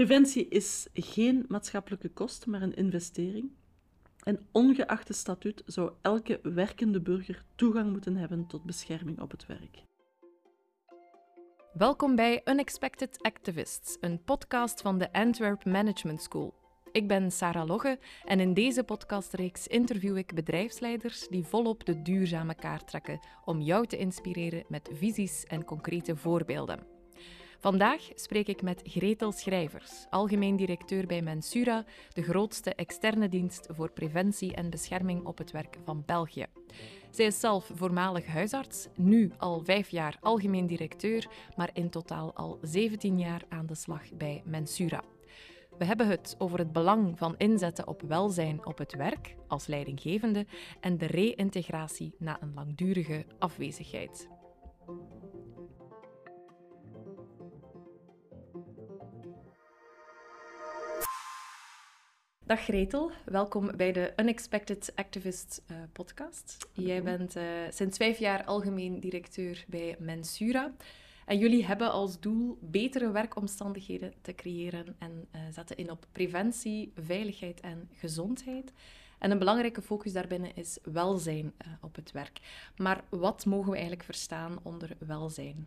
Preventie is geen maatschappelijke kost, maar een investering. En ongeacht het statuut zou elke werkende burger toegang moeten hebben tot bescherming op het werk. Welkom bij Unexpected Activists, een podcast van de Antwerp Management School. Ik ben Sarah Logge en in deze podcastreeks interview ik bedrijfsleiders die volop de duurzame kaart trekken om jou te inspireren met visies en concrete voorbeelden. Vandaag spreek ik met Gretel Schrijvers, algemeen directeur bij Mensura, de grootste externe dienst voor preventie en bescherming op het werk van België. Zij is zelf voormalig huisarts, nu al vijf jaar algemeen directeur, maar in totaal al 17 jaar aan de slag bij Mensura. We hebben het over het belang van inzetten op welzijn op het werk als leidinggevende en de reïntegratie na een langdurige afwezigheid. Dag Gretel, welkom bij de Unexpected Activist uh, podcast. Jij bent uh, sinds vijf jaar algemeen directeur bij Mensura. En jullie hebben als doel betere werkomstandigheden te creëren en uh, zetten in op preventie, veiligheid en gezondheid. En een belangrijke focus daarbinnen is welzijn op het werk. Maar wat mogen we eigenlijk verstaan onder welzijn?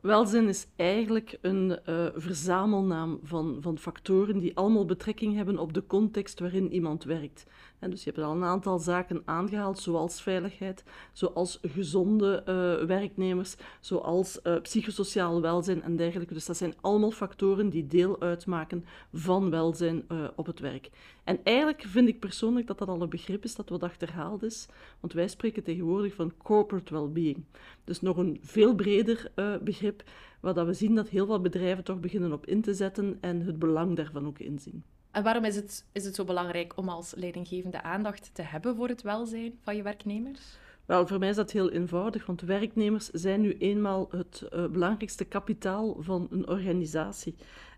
Welzijn is eigenlijk een uh, verzamelnaam van, van factoren die allemaal betrekking hebben op de context waarin iemand werkt. En dus je hebt al een aantal zaken aangehaald, zoals veiligheid, zoals gezonde uh, werknemers, zoals uh, psychosociaal welzijn en dergelijke. Dus dat zijn allemaal factoren die deel uitmaken van welzijn op het werk. En eigenlijk vind ik persoonlijk dat dat al een begrip is dat wat achterhaald is, want wij spreken tegenwoordig van corporate well-being. Dus nog een veel breder begrip, waar dat we zien dat heel veel bedrijven toch beginnen op in te zetten en het belang daarvan ook inzien. En waarom is het, is het zo belangrijk om als leidinggevende aandacht te hebben voor het welzijn van je werknemers? Wel, voor mij is dat heel eenvoudig, want werknemers zijn nu eenmaal het uh, belangrijkste kapitaal van een organisatie.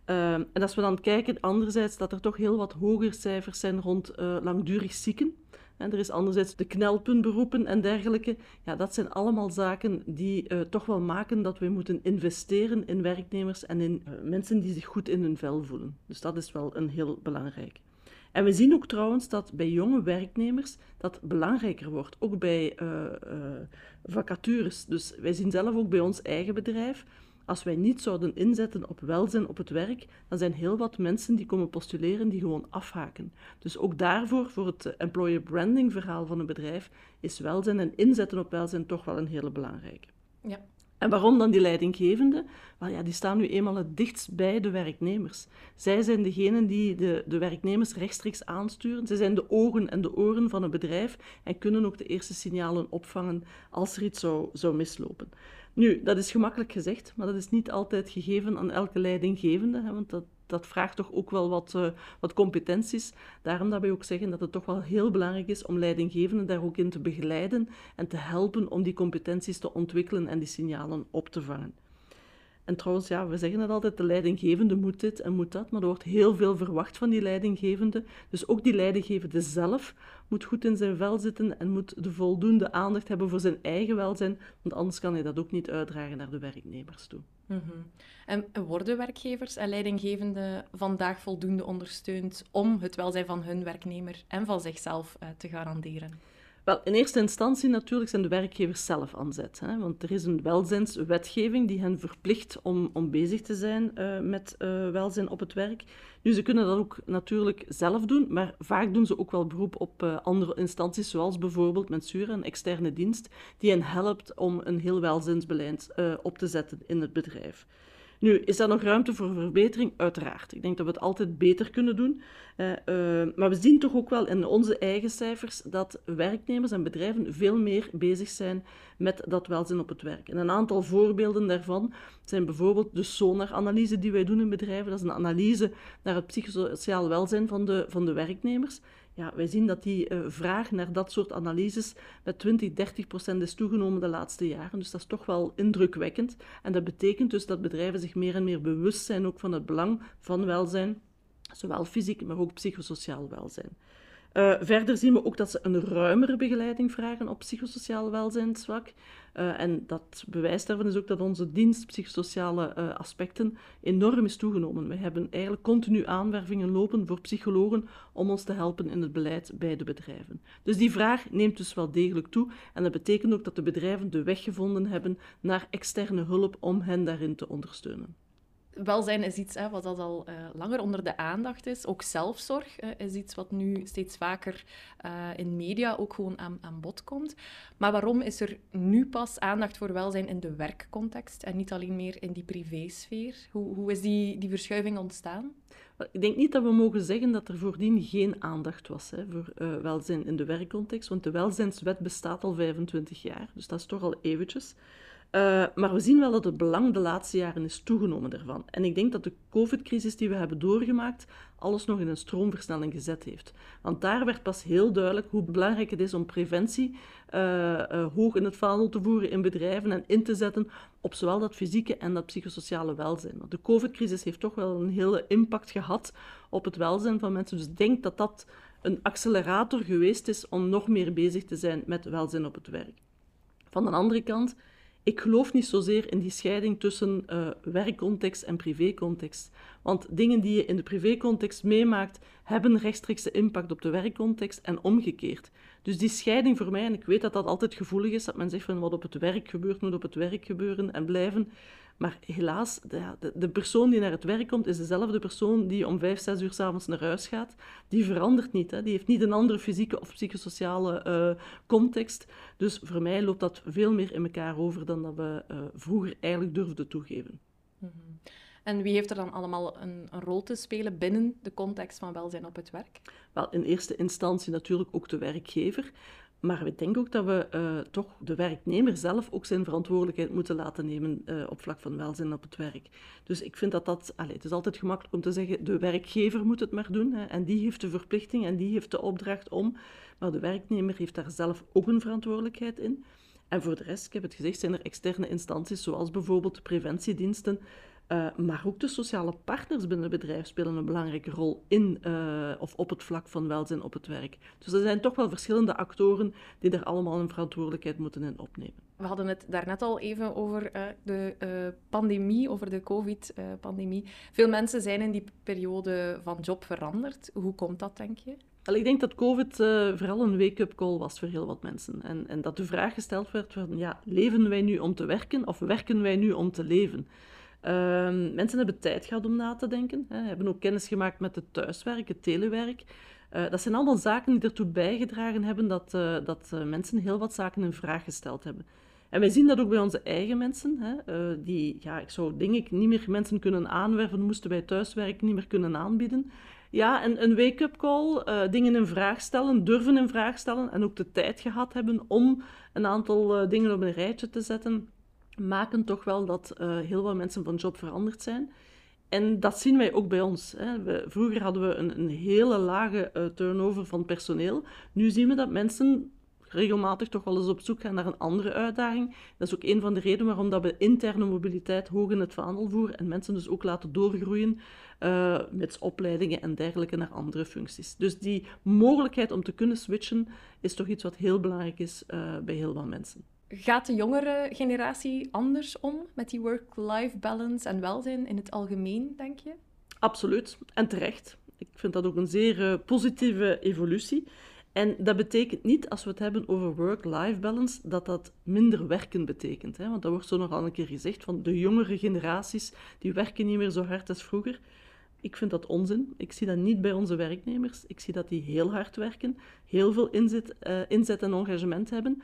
Uh, en als we dan kijken, anderzijds, dat er toch heel wat hoger cijfers zijn rond uh, langdurig zieken. En er is anderzijds de knelpuntberoepen en dergelijke. Ja, dat zijn allemaal zaken die uh, toch wel maken dat we moeten investeren in werknemers en in uh, mensen die zich goed in hun vel voelen. Dus dat is wel een heel belangrijk. En we zien ook trouwens dat bij jonge werknemers dat belangrijker wordt, ook bij uh, vacatures. Dus wij zien zelf ook bij ons eigen bedrijf als wij niet zouden inzetten op welzijn op het werk, dan zijn heel wat mensen die komen postuleren die gewoon afhaken. Dus ook daarvoor, voor het employer branding verhaal van een bedrijf, is welzijn en inzetten op welzijn toch wel een hele belangrijke. Ja. En waarom dan die leidinggevenden? Wel ja, die staan nu eenmaal het dichtst bij de werknemers. Zij zijn degenen die de, de werknemers rechtstreeks aansturen. Zij zijn de ogen en de oren van een bedrijf en kunnen ook de eerste signalen opvangen als er iets zou, zou mislopen. Nu, dat is gemakkelijk gezegd, maar dat is niet altijd gegeven aan elke leidinggevende, hè, want dat, dat vraagt toch ook wel wat, uh, wat competenties. Daarom dat wij ook zeggen dat het toch wel heel belangrijk is om leidinggevenden daar ook in te begeleiden en te helpen om die competenties te ontwikkelen en die signalen op te vangen. En trouwens, ja, we zeggen het altijd, de leidinggevende moet dit en moet dat, maar er wordt heel veel verwacht van die leidinggevende. Dus ook die leidinggevende zelf moet goed in zijn vel zitten en moet de voldoende aandacht hebben voor zijn eigen welzijn, want anders kan hij dat ook niet uitdragen naar de werknemers toe. -hmm. En worden werkgevers en leidinggevenden vandaag voldoende ondersteund om het welzijn van hun werknemer en van zichzelf uh, te garanderen? Wel, in eerste instantie natuurlijk zijn de werkgevers zelf aan zet. Hè, want er is een welzijnswetgeving die hen verplicht om, om bezig te zijn uh, met uh, welzijn op het werk. Nu, ze kunnen dat ook natuurlijk zelf doen, maar vaak doen ze ook wel beroep op uh, andere instanties, zoals bijvoorbeeld Mensura, een externe dienst, die hen helpt om een heel welzijnsbeleid op te zetten in het bedrijf. Nu, is daar nog ruimte voor verbetering? Uiteraard. Ik denk dat we het altijd beter kunnen doen. Uh, uh, maar we zien toch ook wel in onze eigen cijfers dat werknemers en bedrijven veel meer bezig zijn met dat welzijn op het werk. En een aantal voorbeelden daarvan zijn bijvoorbeeld de SONAR-analyse die wij doen in bedrijven. Dat is een analyse naar het psychosociaal welzijn van de, van de werknemers ja, wij zien dat die uh, vraag naar dat soort analyses met 20, 30 procent is toegenomen de laatste jaren. Dus dat is toch wel indrukwekkend. En dat betekent dus dat bedrijven zich meer en meer bewust zijn ook van het belang van welzijn, zowel fysiek, maar ook psychosociaal welzijn. Uh, verder zien we ook dat ze een ruimere begeleiding vragen op psychosociaal welzijnsvlak. Uh, en dat bewijs daarvan is ook dat onze dienst psychosociale uh, aspecten enorm is toegenomen. We hebben eigenlijk continu aanwervingen lopen voor psychologen om ons te helpen in het beleid bij de bedrijven. Dus die vraag neemt dus wel degelijk toe. En dat betekent ook dat de bedrijven de weg gevonden hebben naar externe hulp om hen daarin te ondersteunen welzijn is iets hè, wat al uh, langer onder de aandacht is. Ook zelfzorg uh, is iets wat nu steeds vaker uh, in media ook gewoon aan, aan bod komt. Maar waarom is er nu pas aandacht voor welzijn in de werkcontext en niet alleen meer in die privésfeer? Hoe, hoe is die, die verschuiving ontstaan? Ik denk niet dat we mogen zeggen dat er voordien geen aandacht was hè, voor welzijn in de werkcontext, want de welzijnswet bestaat al 25 jaar, dus dat is toch al eventjes. Uh, maar we zien wel dat het belang de laatste jaren is toegenomen daarvan. En ik denk dat de COVID-crisis die we hebben doorgemaakt alles nog in een stroomversnelling gezet heeft. Want daar werd pas heel duidelijk hoe belangrijk het is om preventie uh, uh, hoog in het vaandel te voeren in bedrijven en in te zetten op zowel dat fysieke en dat psychosociale welzijn. Want de COVID-crisis heeft toch wel een hele impact gehad op het welzijn van mensen. Dus ik denk dat dat een accelerator geweest is om nog meer bezig te zijn met welzijn op het werk. Van de andere kant ik geloof niet zozeer in die scheiding tussen uh, werkcontext en privécontext. Want dingen die je in de privécontext meemaakt, hebben rechtstreekse impact op de werkcontext en omgekeerd. Dus die scheiding voor mij, en ik weet dat dat altijd gevoelig is, dat men zegt van wat op het werk gebeurt, moet op het werk gebeuren en blijven. Maar helaas, de, de, persoon die naar het werk komt, is dezelfde persoon die om vijf, zes uur s'avonds naar huis gaat. Die verandert niet. Hè. Die heeft niet een andere fysieke of psychosociale uh, context. Dus voor mij loopt dat veel meer in elkaar over dan dat we uh, vroeger eigenlijk durfden toegeven. Mm -hmm. En wie heeft er dan allemaal een, een, rol te spelen binnen de context van welzijn op het werk? Wel, in eerste instantie natuurlijk ook de werkgever. Maar we denken ook dat we uh, toch de werknemer zelf ook zijn verantwoordelijkheid moeten laten nemen uh, op vlak van welzijn op het werk. Dus ik vind dat dat... Allez, het is altijd gemakkelijk om te zeggen, de werkgever moet het maar doen. Hè, en die heeft de verplichting en die heeft de opdracht om. Maar de werknemer heeft daar zelf ook een verantwoordelijkheid in. En voor de rest, ik heb het gezegd, zijn er externe instanties, zoals bijvoorbeeld de preventiediensten, uh, maar ook de sociale partners binnen het bedrijf spelen een belangrijke rol in uh, of op het vlak van welzijn op het werk. Dus er zijn toch wel verschillende actoren die er allemaal een verantwoordelijkheid moeten in opnemen. We hadden het daarnet al even over uh, de pandemie, over de COVID-pandemie. Veel mensen zijn in die periode van job veranderd. Hoe komt dat, denk je? Ik denk dat COVID vooral een wake-up call was voor heel wat mensen. En, en dat de vraag gesteld werd van, ja, leven wij nu om te werken of werken wij nu om te leven? Uh, mensen hebben tijd gehad om na te denken, hè, hebben ook kennis gemaakt met het thuiswerk, het telewerk. Uh, dat zijn allemaal zaken die ertoe bijgedragen hebben dat, uh, dat uh, mensen heel wat zaken in vraag gesteld hebben. En wij zien dat ook bij onze eigen mensen, hè, die, ja, ik zou denk ik niet meer mensen kunnen aanwerven, moesten wij thuiswerk niet meer kunnen aanbieden. Ja, en een wake-up call, dingen in vraag stellen, durven in vraag stellen en ook de tijd gehad hebben om een aantal dingen op een rijtje te zetten maken toch wel dat uh, heel veel mensen van job veranderd zijn. En dat zien wij ook bij ons. Hè. Vroeger hadden we een, een hele lage uh, turnover van personeel. Nu zien we dat mensen regelmatig toch wel eens op zoek gaan naar een andere uitdaging. Dat is ook een van de redenen waarom dat we interne mobiliteit hoog in het vaandel voeren en mensen dus ook laten doorgroeien uh, met opleidingen en dergelijke naar andere functies. Dus die mogelijkheid om te kunnen switchen is toch iets wat heel belangrijk is bij heel veel mensen. Gaat de jongere generatie anders om met die work-life balance en welzijn in het algemeen, denk je? Absoluut, en terecht. Ik vind dat ook een zeer uh, positieve evolutie. En dat betekent niet, als we het hebben over work-life balance, dat dat minder werken betekent. Hè? Want dat wordt zo nogal een keer gezegd van de jongere generaties, die werken niet meer zo hard als vroeger. Ik vind dat onzin. Ik zie dat niet bij onze werknemers. Ik zie dat die heel hard werken, heel veel inzet, uh, inzet en engagement hebben.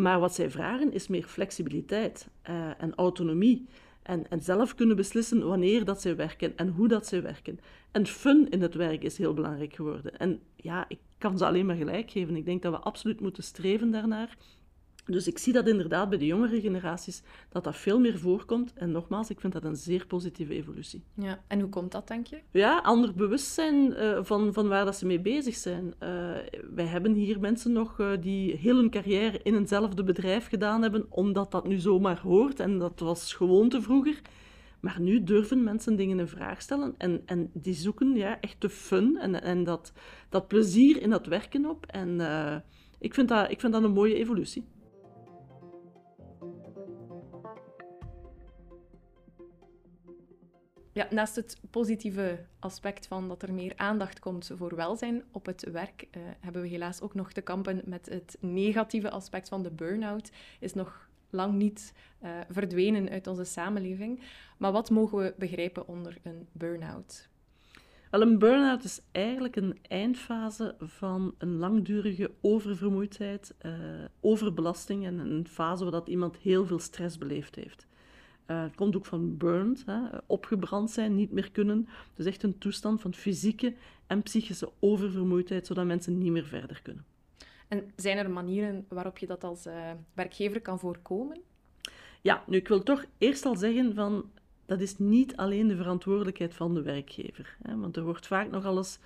Maar wat zij vragen is meer flexibiliteit uh, en autonomie. En, en, zelf kunnen beslissen wanneer dat zij werken en hoe dat zij werken. En fun in het werk is heel belangrijk geworden. En ja, ik kan ze alleen maar gelijk geven. Ik denk dat we absoluut moeten streven daarnaar. Dus ik zie dat inderdaad bij de jongere generaties, dat dat veel meer voorkomt. En nogmaals, ik vind dat een zeer positieve evolutie. Ja, en hoe komt dat, denk je? Ja, ander bewustzijn uh, van, van waar dat ze mee bezig zijn. Uh, wij hebben hier mensen nog uh, die heel hun carrière in eenzelfde bedrijf gedaan hebben, omdat dat nu zomaar hoort. En dat was gewoonte vroeger. Maar nu durven mensen dingen in vraag stellen en, en die zoeken ja, echt de fun en, en dat, dat plezier in dat werken op. En ik, vind dat, ik vind dat een mooie evolutie. Ja, naast het positieve aspect van dat er meer aandacht komt voor welzijn op het werk, uh, hebben we helaas ook nog te kampen met het negatieve aspect van de burn-out. Is nog lang niet uh, verdwenen uit onze samenleving. Maar wat mogen we begrijpen onder een burn-out? Wel, een burn-out is eigenlijk een eindfase van een langdurige oververmoeidheid, uh, overbelasting en een fase waar dat iemand heel veel stress beleefd heeft. Uh, het komt ook van burned, hè, opgebrand zijn, niet meer kunnen. Dus echt een toestand van fysieke en psychische oververmoeidheid, zodat mensen niet meer verder kunnen. En zijn er manieren waarop je dat als uh, werkgever kan voorkomen? Ja, nu ik wil toch eerst al zeggen van dat is niet alleen de verantwoordelijkheid van de werkgever. Hè, want er wordt vaak nog alles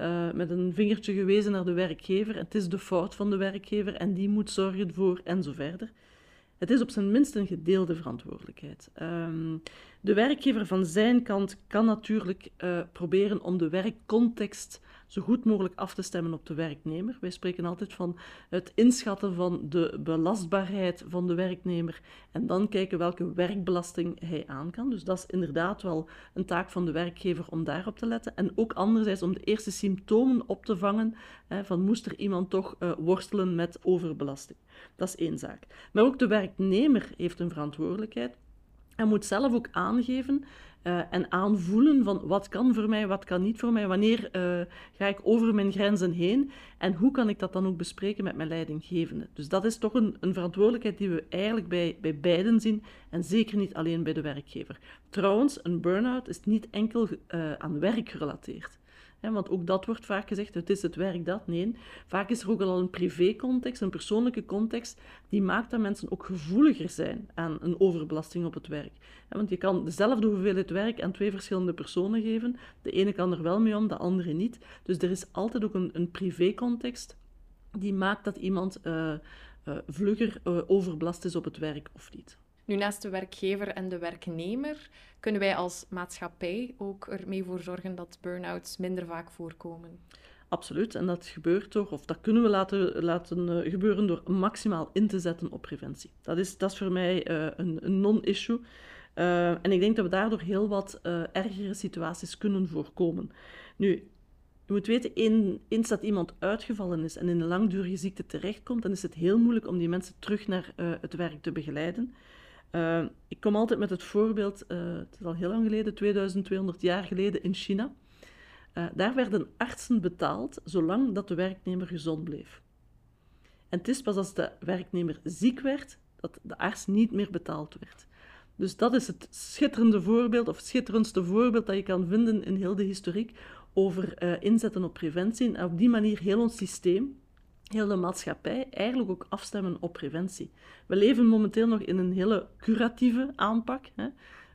uh, met een vingertje gewezen naar de werkgever. Het is de fout van de werkgever en die moet zorgen voor en zo verder. Het is op zijn minst een gedeelde verantwoordelijkheid. Um, de werkgever van zijn kant kan natuurlijk uh, proberen om de werkcontext zo goed mogelijk af te stemmen op de werknemer. Wij spreken altijd van het inschatten van de belastbaarheid van de werknemer en dan kijken welke werkbelasting hij aan kan. Dus dat is inderdaad wel een taak van de werkgever om daarop te letten. En ook anderzijds om de eerste symptomen op te vangen hè, van moest er iemand toch uh, worstelen met overbelasting. Dat is één zaak. Maar ook de werknemer heeft een verantwoordelijkheid. Hij moet zelf ook aangeven uh, en aanvoelen van wat kan voor mij, wat kan niet voor mij, wanneer uh, ga ik over mijn grenzen heen en hoe kan ik dat dan ook bespreken met mijn leidinggevende. Dus dat is toch een, een verantwoordelijkheid die we eigenlijk bij, bij beiden zien en zeker niet alleen bij de werkgever. Trouwens, een burn-out is niet enkel uh, aan werk gerelateerd want ook dat wordt vaak gezegd, het is het werk dat. Nee, vaak is er ook al een privécontext, een persoonlijke context, die maakt dat mensen ook gevoeliger zijn aan een overbelasting op het werk. want je kan dezelfde hoeveelheid werk aan twee verschillende personen geven. De ene kan er wel mee om, de andere niet. Dus er is altijd ook een, een privécontext die maakt dat iemand uh, vlugger uh, overbelast is op het werk of niet. Nu, naast de werkgever en de werknemer, kunnen wij als maatschappij ook ermee voor zorgen dat burn-outs minder vaak voorkomen. Absoluut, en dat gebeurt toch, of dat kunnen we laten, laten uh, gebeuren door maximaal in te zetten op preventie. Dat is, dat is voor mij uh, een, een non-issue. Uh, en ik denk dat we daardoor heel wat ergere situaties kunnen voorkomen. Nu, je moet weten, eens dat iemand uitgevallen is en in een langdurige ziekte terechtkomt, dan is het heel moeilijk om die mensen terug naar het werk te begeleiden. Uh, ik kom altijd met het voorbeeld, uh, het is al heel lang geleden, 2200 jaar geleden in China. Uh, daar werden artsen betaald zolang dat de werknemer gezond bleef. En het is pas als de werknemer ziek werd dat de arts niet meer betaald werd. Dus dat is het schitterende voorbeeld, of het schitterendste voorbeeld dat je kan vinden in heel de historiek over inzetten op preventie. En op die manier heel ons systeem, heel de maatschappij eigenlijk ook afstemmen op preventie. We leven momenteel nog in een hele curatieve aanpak. Hè.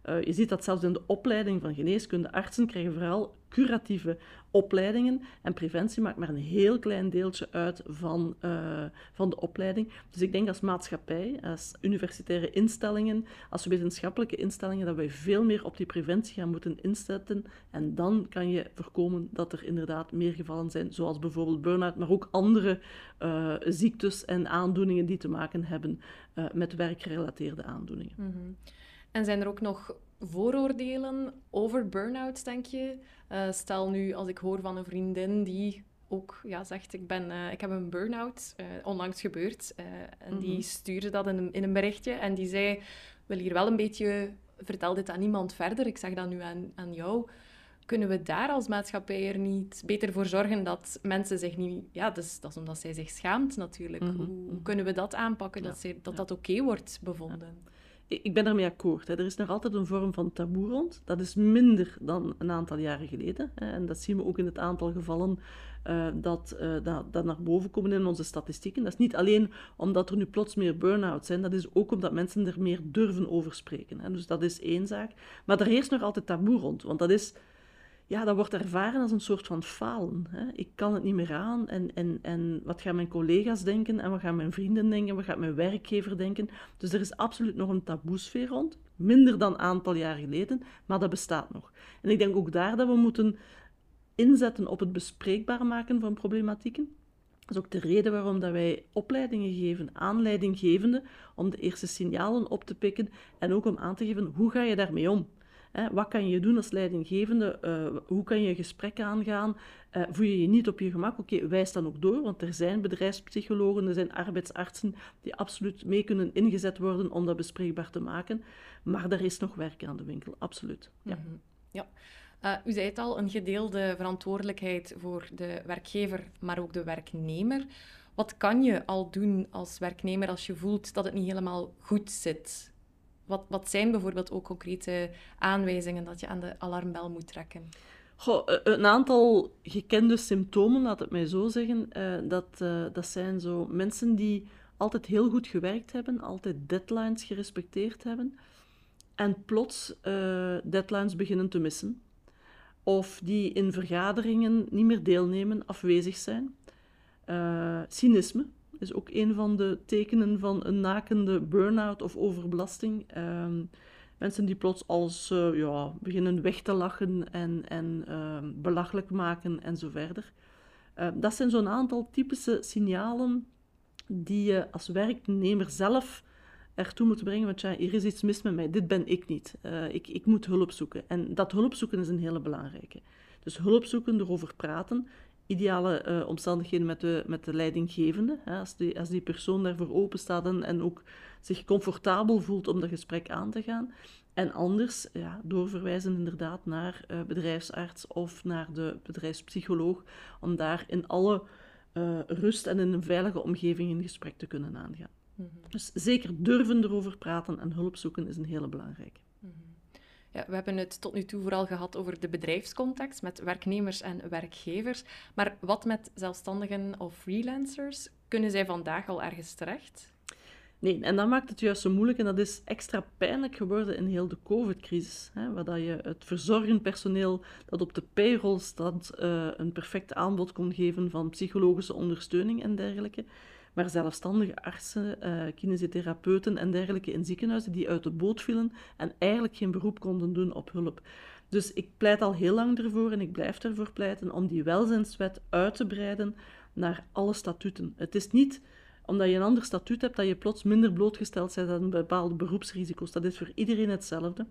Uh, je ziet dat zelfs in de opleiding van geneeskunde, artsen krijgen vooral curatieve opleidingen. En preventie maakt maar een heel klein deeltje uit van, uh, van de opleiding. Dus ik denk als maatschappij, als universitaire instellingen, als wetenschappelijke instellingen, dat wij veel meer op die preventie gaan moeten inzetten. En dan kan je voorkomen dat er inderdaad meer gevallen zijn, zoals bijvoorbeeld burn-out, maar ook andere uh, ziektes en aandoeningen die te maken hebben uh, met werkgerelateerde aandoeningen. -hmm. En zijn er ook nog vooroordelen over burn-outs, denk je? Uh, stel nu, als ik hoor van een vriendin die ook ja, zegt, ik, ben, uh, ik heb een burn-out, uh, onlangs gebeurd. en die mhm. stuurde dat in een, in een berichtje en die zei, wil hier wel een beetje, vertel dit aan niemand verder, ik zeg dat nu aan, aan jou. Kunnen we daar als maatschappij er niet beter voor zorgen dat mensen zich niet... Ja, dat is, dat is omdat zij zich schaamt natuurlijk. Mm -hmm. hoe, hoe, kunnen we dat aanpakken, ja. dat zij, dat, dat oké okay wordt bevonden? Ja ik ben daarmee akkoord. Hè. Er is nog altijd een vorm van taboe rond. Dat is minder dan een aantal jaren geleden. Hè. En dat zien we ook in het aantal gevallen dat, uh, dat, dat, naar boven komen in onze statistieken. Dat is niet alleen omdat er nu plots meer burn-outs zijn, dat is ook omdat mensen er meer durven over spreken. Hè. Dus dat is één zaak. Maar er heerst nog altijd taboe rond, want dat is ja, dat wordt ervaren als een soort van falen. Hè. Ik kan het niet meer aan en, en, en wat gaan mijn collega's denken en wat gaan mijn vrienden denken, wat gaat mijn werkgever denken. Dus er is absoluut nog een taboesfeer rond. minder dan een aantal jaar geleden, maar dat bestaat nog. En ik denk ook daar dat we moeten inzetten op het bespreekbaar maken van problematieken. Dat is ook de reden waarom dat wij opleidingen geven, aanleidinggevende, om de eerste signalen op te pikken en ook om aan te geven hoe ga je daarmee om. Wat kan je doen als leidinggevende? Uh, hoe kan je gesprekken aangaan? Uh, voel je je niet op je gemak? Oké, wijs dan ook door, want er zijn bedrijfspsychologen, er zijn arbeidsartsen die absoluut mee kunnen ingezet worden om dat bespreekbaar te maken. Maar er is nog werk aan de winkel, absoluut. Ja. Mhm. ja. Uh, u zei het al, een gedeelde verantwoordelijkheid voor de werkgever, maar ook de werknemer. Wat kan je al doen als werknemer als je voelt dat het niet helemaal goed zit? Wat, wat zijn bijvoorbeeld ook concrete aanwijzingen dat je aan de alarmbel moet trekken? Goh, eh, een aantal gekende symptomen, laat het mij zo zeggen, uh, dat, uh, dat zijn zo mensen die altijd heel goed gewerkt hebben, altijd deadlines gerespecteerd hebben, en plots deadlines beginnen te missen of die in vergaderingen niet meer deelnemen, afwezig zijn. Cynisme is ook een van de tekenen van een nakende burn-out of overbelasting. Uh, mensen die plots als uh, ja, beginnen weg te lachen en, en ehm, belachelijk maken en zo verder. Ehm, dat zijn zo'n aantal typische signalen die je als werknemer zelf ertoe moeten brengen, want ja, hier is iets mis met mij, dit ben ik niet. Uh, ik, ik moet hulp zoeken. En dat hulp zoeken is een hele belangrijke. Dus hulp zoeken, erover praten, ideale uh, omstandigheden met de, met de leidinggevende. Hè, als, die, als die persoon daarvoor open staat en, en ook zich comfortabel voelt om dat gesprek aan te gaan. En anders ja, doorverwijzen inderdaad naar uh, bedrijfsarts of naar de bedrijfspsycholoog, om daar in alle uh, rust en in een veilige omgeving een gesprek te kunnen aangaan. Mhm. Dus zeker durven erover praten en hulp zoeken is een hele belangrijke. Ja, we hebben het tot nu toe vooral gehad over de bedrijfscontext met werknemers en werkgevers. Maar wat met zelfstandigen of freelancers? Kunnen zij vandaag al ergens terecht? Nee, en dat maakt het juist zo moeilijk en dat is extra pijnlijk geworden in heel de COVID-crisis. Waar je het verzorgend personeel dat op de payroll staat uh, een perfect aanbod kon geven van psychologische ondersteuning en dergelijke maar zelfstandige artsen, uh, kinesiotherapeuten en dergelijke in ziekenhuizen die uit de boot vielen en eigenlijk geen beroep konden doen op hulp. Dus ik pleit al heel lang ervoor en ik blijf ervoor pleiten om die welzijnswet uit te breiden naar alle statuten. Het is niet omdat je een ander statuut hebt dat je plots minder blootgesteld bent aan bepaalde beroepsrisico's. Dat is voor iedereen hetzelfde.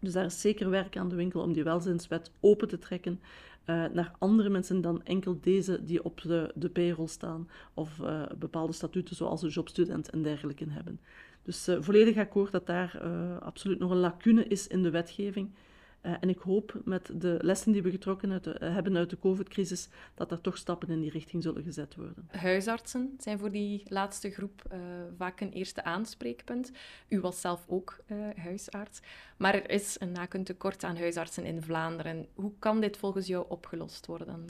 Dus daar is zeker werk aan de winkel om die welzijnswet open te trekken uh, naar andere mensen dan enkel deze die op de, de payroll staan of uh, bepaalde statuten zoals een jobstudent en dergelijke hebben. Dus uh, volledig akkoord dat daar absoluut nog een lacune is in de wetgeving. Uh, en ik hoop met de lessen die we getrokken uit de, uh, hebben uit de COVID-crisis, dat er toch stappen in die richting zullen gezet worden. Huisartsen zijn voor die laatste groep uh, vaak een eerste aanspreekpunt. U was zelf ook huisarts. Maar er is een nakentekort aan huisartsen in Vlaanderen. Hoe kan dit volgens jou opgelost worden?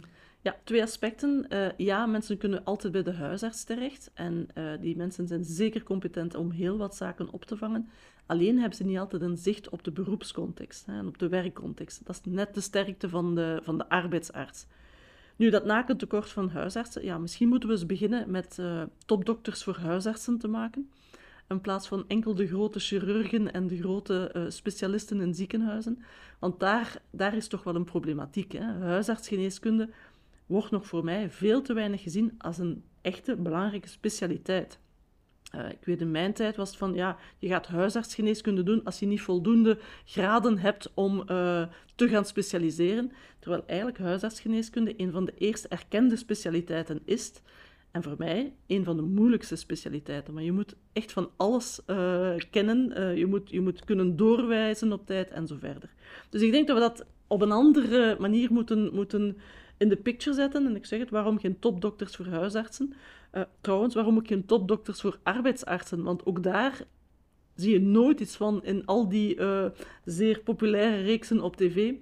Ja, twee aspecten. Uh, ja, mensen kunnen altijd bij de huisarts terecht. En uh, die mensen zijn zeker competent om heel wat zaken op te vangen. Alleen hebben ze niet altijd een zicht op de beroepscontext hè, en op de werkcontext. Dat is net de sterkte van de, van de arbeidsarts. Nu, dat nakentekort van huisartsen, ja, misschien moeten we eens beginnen met uh, topdokters voor huisartsen te maken. In plaats van enkel de grote chirurgen en de grote uh, specialisten in ziekenhuizen. Want daar, daar is toch wel een problematiek. Hè? Huisartsgeneeskunde wordt nog voor mij veel te weinig gezien als een echte belangrijke specialiteit. Uh, ik weet in mijn tijd was het van, ja, je gaat huisartsgeneeskunde doen als je niet voldoende graden hebt om uh, te gaan specialiseren. Terwijl eigenlijk huisartsgeneeskunde een van de eerste erkende specialiteiten is. En voor mij een van de moeilijkste specialiteiten. Maar je moet echt van alles uh, kennen. je, moet, je moet kunnen doorwijzen op tijd en zo verder. Dus ik denk dat we dat op een andere manier moeten, moeten in de picture zetten. En ik zeg het, waarom geen topdokters voor huisartsen? Uh, trouwens, waarom ook geen topdokters voor arbeidsartsen? Want ook daar zie je nooit iets van in al die uh, zeer populaire reeksen op tv.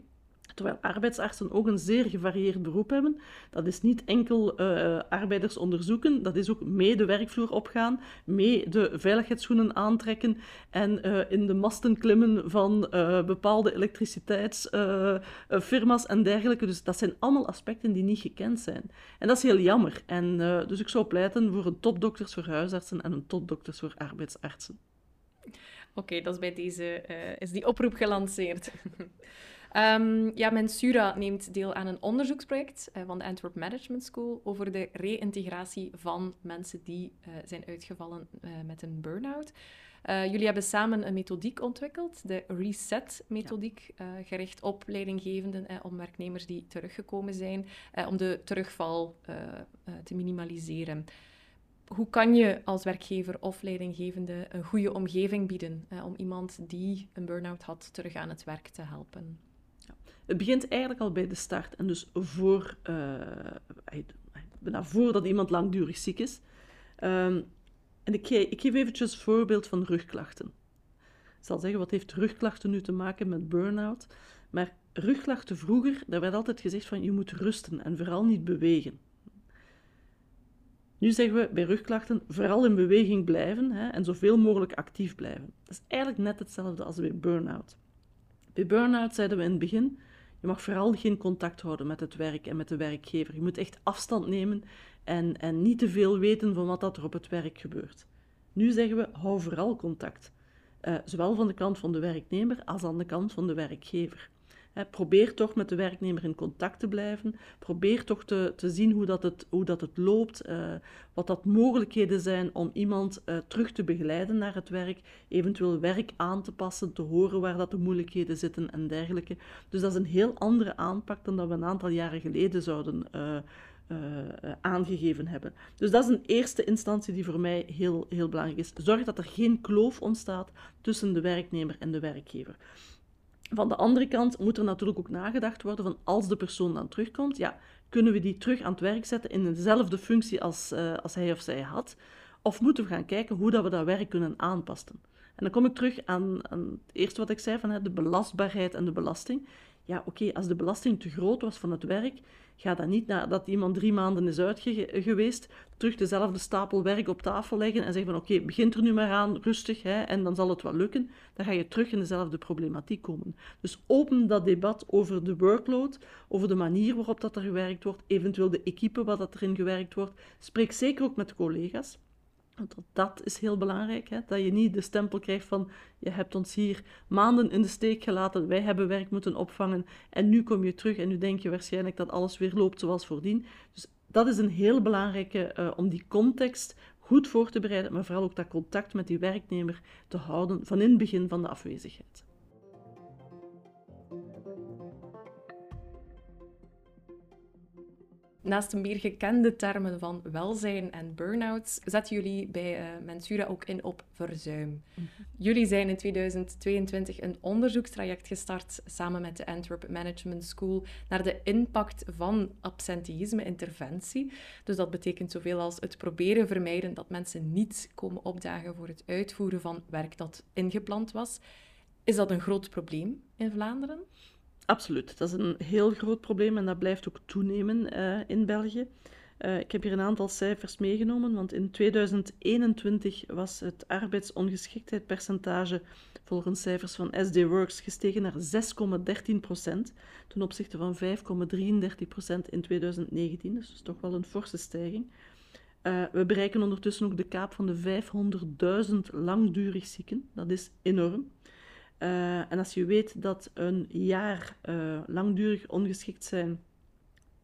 Terwijl arbeidsartsen ook een zeer gevarieerd beroep hebben. Dat is niet enkel uh, arbeiders onderzoeken, dat is ook mee de werkvloer opgaan, mee de veiligheidsschoenen aantrekken en uh, in de masten klimmen van uh, bepaalde elektriciteitsfirma's en dergelijke. Dus dat zijn allemaal aspecten die niet gekend zijn. En dat is heel jammer. En, dus ik zou pleiten voor een topdokters voor huisartsen en een topdokters voor arbeidsartsen. Oké, dat is bij deze is die oproep gelanceerd. um, ja, Mensura neemt deel aan een onderzoeksproject uh, van de Antwerp Management School over de reïntegratie van mensen die uh, zijn uitgevallen met een burn-out. Jullie hebben samen een methodiek ontwikkeld, de Reset-methodiek, ja. gericht op leidinggevenden, eh, om werknemers die teruggekomen zijn, om de terugval te minimaliseren. Hoe kan je als werkgever of leidinggevende een goede omgeving bieden om iemand die een burn-out had terug aan het werk te helpen? Het begint eigenlijk al bij de start en dus voor, bijna voordat iemand langdurig ziek is. Um, en ik, ik geef eventjes een voorbeeld van rugklachten. Ik zal zeggen, wat heeft rugklachten nu te maken met burn-out? Maar rugklachten vroeger, daar werd altijd gezegd van je moet rusten en vooral niet bewegen. Nu zeggen we bij rugklachten vooral in beweging blijven hè, en zoveel mogelijk actief blijven. Dat is eigenlijk net hetzelfde als bij burn-out. Bij burn-out zeiden we in het begin, je mag vooral geen contact houden met het werk en met de werkgever. Je moet echt afstand nemen en, en niet te veel weten van wat dat er op het werk gebeurt. Nu zeggen we, hou vooral contact. Uh, zowel van de kant van de werknemer als aan de kant van de werkgever. Probeer toch met de werknemer in contact te blijven. Probeer toch te, te zien hoe dat het, hoe dat het loopt, uh, wat dat mogelijkheden zijn om iemand uh, terug te begeleiden naar het werk, eventueel werk aan te passen, te horen waar dat de moeilijkheden zitten en dergelijke. Dus dat is een heel andere aanpak dan dat we een aantal jaren geleden zouden uh, aangegeven hebben. Dus dat is een eerste instantie die voor mij heel, heel belangrijk is. Zorg dat er geen kloof ontstaat tussen de werknemer en de werkgever. Van de andere kant moet er natuurlijk ook nagedacht worden van als de persoon dan terugkomt, ja, kunnen we die terug aan het werk zetten in dezelfde functie als, uh, als hij of zij had? Of moeten we gaan kijken hoe dat we dat werk kunnen aanpassen? En dan kom ik terug aan, aan het eerste wat ik zei van hè, de belastbaarheid en de belasting. Ja, oké, als de belasting te groot was van het werk, Ga dan niet nadat iemand drie maanden is uit geweest, terug dezelfde stapel werk op tafel leggen en zeggen van oké, begint er nu maar aan, rustig, hè, en dan zal het wel lukken. Dan ga je terug in dezelfde problematiek komen. Dus open dat debat over de workload, over de manier waarop dat er gewerkt wordt, eventueel de equipe wat dat erin gewerkt wordt. Spreek zeker ook met collega's. Want dat is heel belangrijk, hè? dat je niet de stempel krijgt van je hebt ons hier maanden in de steek gelaten, wij hebben werk moeten opvangen en nu kom je terug en nu denk je waarschijnlijk dat alles weer loopt zoals voordien. Dus dat is een heel belangrijke uh, om die context goed voor te bereiden, maar vooral ook dat contact met die werknemer te houden van in het begin van de afwezigheid. Naast de meer gekende termen van welzijn en burn-outs, zetten jullie bij uh, Mensura ook in op verzuim. Mhm. Jullie zijn in 2022 een onderzoekstraject gestart samen met de Antwerp Management School naar de impact van absenteïsme-interventie. Dus dat betekent zoveel als het proberen vermijden dat mensen niet komen opdagen voor het uitvoeren van werk dat ingepland was. Is dat een groot probleem in Vlaanderen? Absoluut. Dat is een heel groot probleem en dat blijft ook toenemen uh, in België. Uh, ik heb hier een aantal cijfers meegenomen, want in 2021 was het arbeidsongeschiktheidpercentage volgens cijfers van SD Works gestegen naar 6,13 procent ten opzichte van 5,33 procent in 2019. Dus, dus toch wel een forse stijging. Uh, we bereiken ondertussen ook de kaap van de 500.000 langdurig zieken. Dat is enorm. Uh, en als je weet dat een jaar uh, langdurig ongeschikt zijn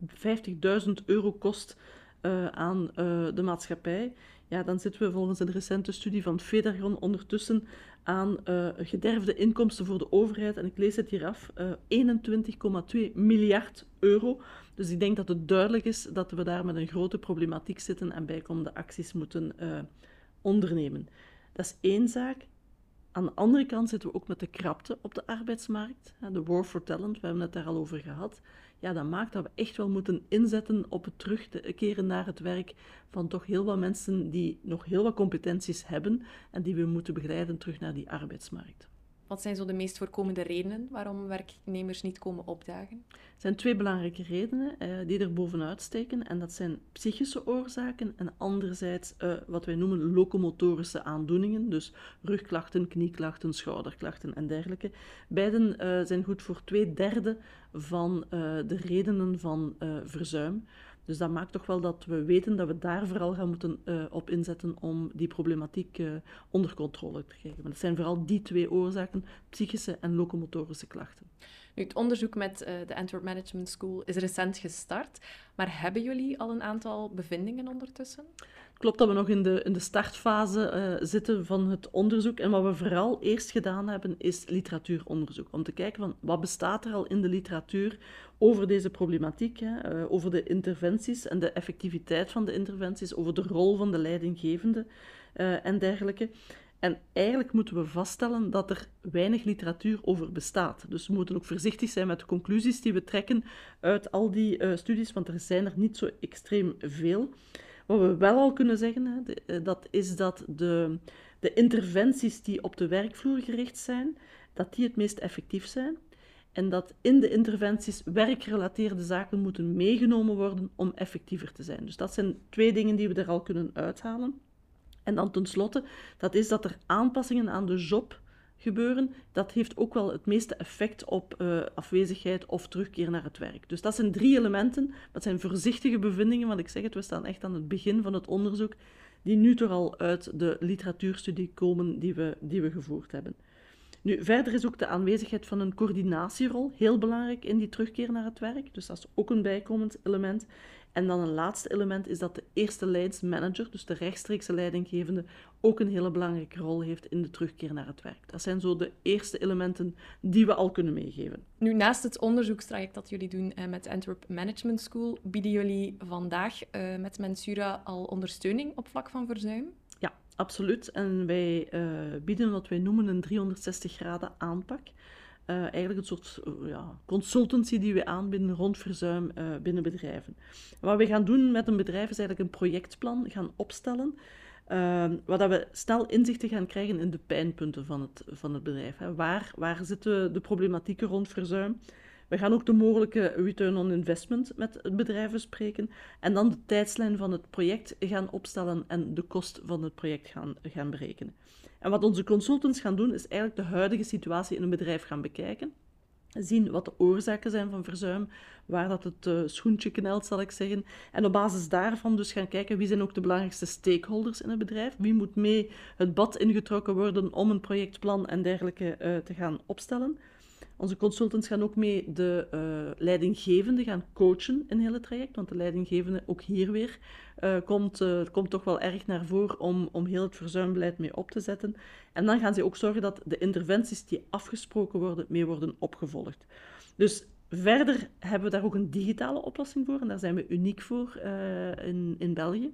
50.000 euro kost uh, aan de maatschappij, ja, dan zitten we volgens een recente studie van Federgon ondertussen aan gederfde inkomsten voor de overheid. En ik lees het hier af, 21,2 miljard euro. Dus ik denk dat het duidelijk is dat we daar met een grote problematiek zitten en bijkomende acties moeten ondernemen. Dat is één zaak. Aan de andere kant zitten we ook met de krapte op de arbeidsmarkt. De war for talent, we hebben het daar al over gehad. Ja, dat maakt dat we echt wel moeten inzetten op het terugkeren naar het werk van toch heel wat mensen die nog heel wat competenties hebben en die we moeten begeleiden terug naar die arbeidsmarkt. Wat zijn zo de meest voorkomende redenen waarom werknemers niet komen opdagen? Er zijn twee belangrijke redenen eh, die er bovenuit steken. En dat zijn psychische oorzaken en anderzijds eh, wat wij noemen locomotorische aandoeningen. Dus rugklachten, knieklachten, schouderklachten en dergelijke. Beiden uh, zijn goed voor twee derde van de redenen van verzuim. Dus dat maakt toch wel dat we weten dat we daar vooral gaan moeten uh, op inzetten om die problematiek uh, onder controle te krijgen. Maar dat zijn vooral die twee oorzaken, psychische en locomotorische klachten. Nu, het onderzoek met uh, de Antwerp Management School is recent gestart, maar hebben jullie al een aantal bevindingen ondertussen? Klopt dat we nog in de, in de startfase uh, zitten van het onderzoek. En wat we vooral eerst gedaan hebben, is literatuuronderzoek. Om te kijken van wat bestaat er al in de literatuur over deze problematiek, hè, uh, over de interventies en de effectiviteit van de interventies, over de rol van de leidinggevende uh, en dergelijke. En eigenlijk moeten we vaststellen dat er weinig literatuur over bestaat. Dus we moeten ook voorzichtig zijn met de conclusies die we trekken uit al die studies, want er zijn er niet zo extreem veel. Wat we wel al kunnen zeggen, de, dat is dat de, de interventies die op de werkvloer gericht zijn, dat die het meest effectief zijn. En dat in de interventies werkgerelateerde zaken moeten meegenomen worden om effectiever te zijn. Dus dat zijn twee dingen die we er al kunnen uithalen. En dan tenslotte, dat is dat er aanpassingen aan de job gebeuren. Dat heeft ook wel het meeste effect op uh, afwezigheid of terugkeer naar het werk. Dus dat zijn drie elementen. Dat zijn voorzichtige bevindingen, want ik zeg het, we staan echt aan het begin van het onderzoek, die nu toch al uit de literatuurstudie komen die we, die we gevoerd hebben. Nu, verder is ook de aanwezigheid van een coördinatierol heel belangrijk in die terugkeer naar het werk. Dus dat is ook een bijkomend element. En dan een laatste element is dat de eerste leidsmanager, dus de rechtstreekse leidinggevende, ook een hele belangrijke rol heeft in de terugkeer naar het werk. Dat zijn zo de eerste elementen die we al kunnen meegeven. Nu, naast het onderzoekstraject dat jullie doen eh, met Antwerp Management School, bieden jullie vandaag uh, met Mensura al ondersteuning op vlak van verzuim? Ja, absoluut. En wij uh, bieden wat wij noemen een 360 graden aanpak. Uh, eigenlijk een soort uh, ja, consultancy die we aanbieden rond verzuim uh, binnen bedrijven. wat we gaan doen met een bedrijf is eigenlijk een projectplan gaan opstellen, waar dat we snel inzichten gaan krijgen in de pijnpunten van het, van het bedrijf. Hè. Waar, waar zitten de problematieken rond verzuim? We gaan ook de mogelijke return on investment met het bedrijf bespreken en dan de tijdslijn van het project gaan opstellen en de kost van het project gaan, gaan berekenen. En wat onze consultants gaan doen, is eigenlijk de huidige situatie in een bedrijf gaan bekijken. Zien wat de oorzaken zijn van verzuim, waar dat het uh, schoentje knelt, zal ik zeggen. En op basis daarvan dus gaan kijken wie zijn ook de belangrijkste stakeholders in het bedrijf. Wie moet mee het bad ingetrokken worden om een projectplan en dergelijke uh, te gaan opstellen. Onze consultants gaan ook mee de uh, leidinggevende gaan coachen in het hele traject, want de leidinggevende ook hier weer uh, komt, uh, komt toch wel erg naar voren om, om heel het verzuimbeleid mee op te zetten. En dan gaan ze ook zorgen dat de interventies die afgesproken worden, mee worden opgevolgd. Dus verder hebben we daar ook een digitale oplossing voor en daar zijn we uniek voor in, in België.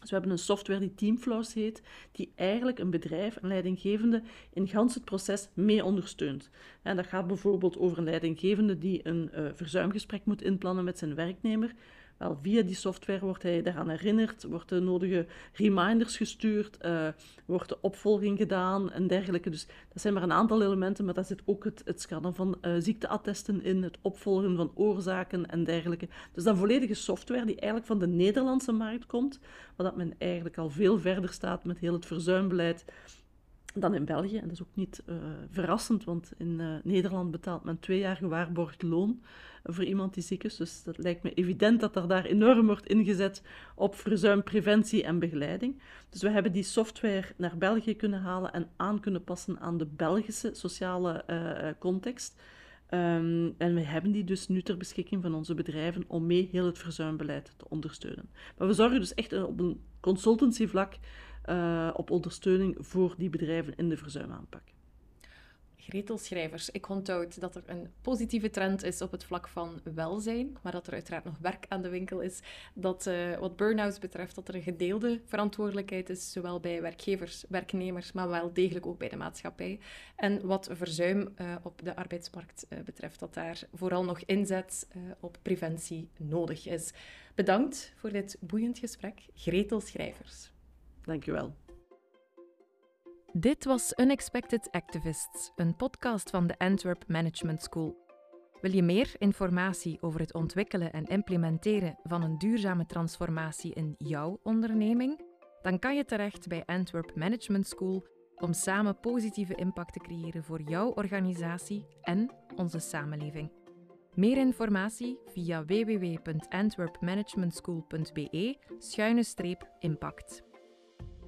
Dus we hebben een software die Teamflows heet, die eigenlijk een bedrijf, een leidinggevende, in gans het proces mee ondersteunt. En dat gaat bijvoorbeeld over een leidinggevende die een uh, verzuimgesprek moet inplannen met zijn werknemer. Wel, via die software wordt hij daaraan herinnerd, wordt de nodige reminders gestuurd, uh, wordt de opvolging gedaan en dergelijke. Dus dat zijn maar een aantal elementen, maar daar zit ook het, het scannen van uh, ziekteattesten in, het opvolgen van oorzaken en dergelijke. Dus dan volledige software die eigenlijk van de Nederlandse markt komt, waar dat men eigenlijk al veel verder staat met heel het verzuimbeleid dan in België. En dat is ook niet uh, verrassend, want in Nederland betaalt men twee jaar gewaarborgd loon voor iemand die ziek is. Dus dat lijkt me evident dat er daar enorm wordt ingezet op verzuimpreventie en begeleiding. Dus we hebben die software naar België kunnen halen en aan kunnen passen aan de Belgische sociale uh, context. Um, en we hebben die dus nu ter beschikking van onze bedrijven om mee heel het verzuimbeleid te ondersteunen. Maar we zorgen dus echt op een consultancyvlak op ondersteuning voor die bedrijven in de verzuimaanpak. Gretel Schrijvers, ik onthoud dat er een positieve trend is op het vlak van welzijn, maar dat er uiteraard nog werk aan de winkel is. Dat uh, wat burn-outs betreft, dat er een gedeelde verantwoordelijkheid is, zowel bij werkgevers, werknemers, maar wel degelijk ook bij de maatschappij. En wat verzuim uh, op de arbeidsmarkt uh, betreft, dat daar vooral nog inzet op preventie nodig is. Bedankt voor dit boeiend gesprek, Gretel Schrijvers. Dankjewel. Dit was Unexpected Activists, een podcast van de Antwerp Management School. Wil je meer informatie over het ontwikkelen en implementeren van een duurzame transformatie in jouw onderneming? Dan kan je terecht bij Antwerp Management School om samen positieve impact te creëren voor jouw organisatie en onze samenleving. Meer informatie via www.antwerpmanagementschool.be-impact.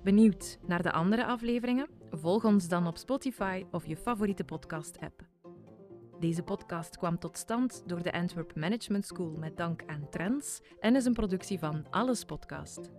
Benieuwd naar de andere afleveringen? Volg ons dan op Spotify of je favoriete podcast-app. Deze podcast kwam tot stand door de Antwerp Management School met dank aan Trends en is een productie van Alles Podcast.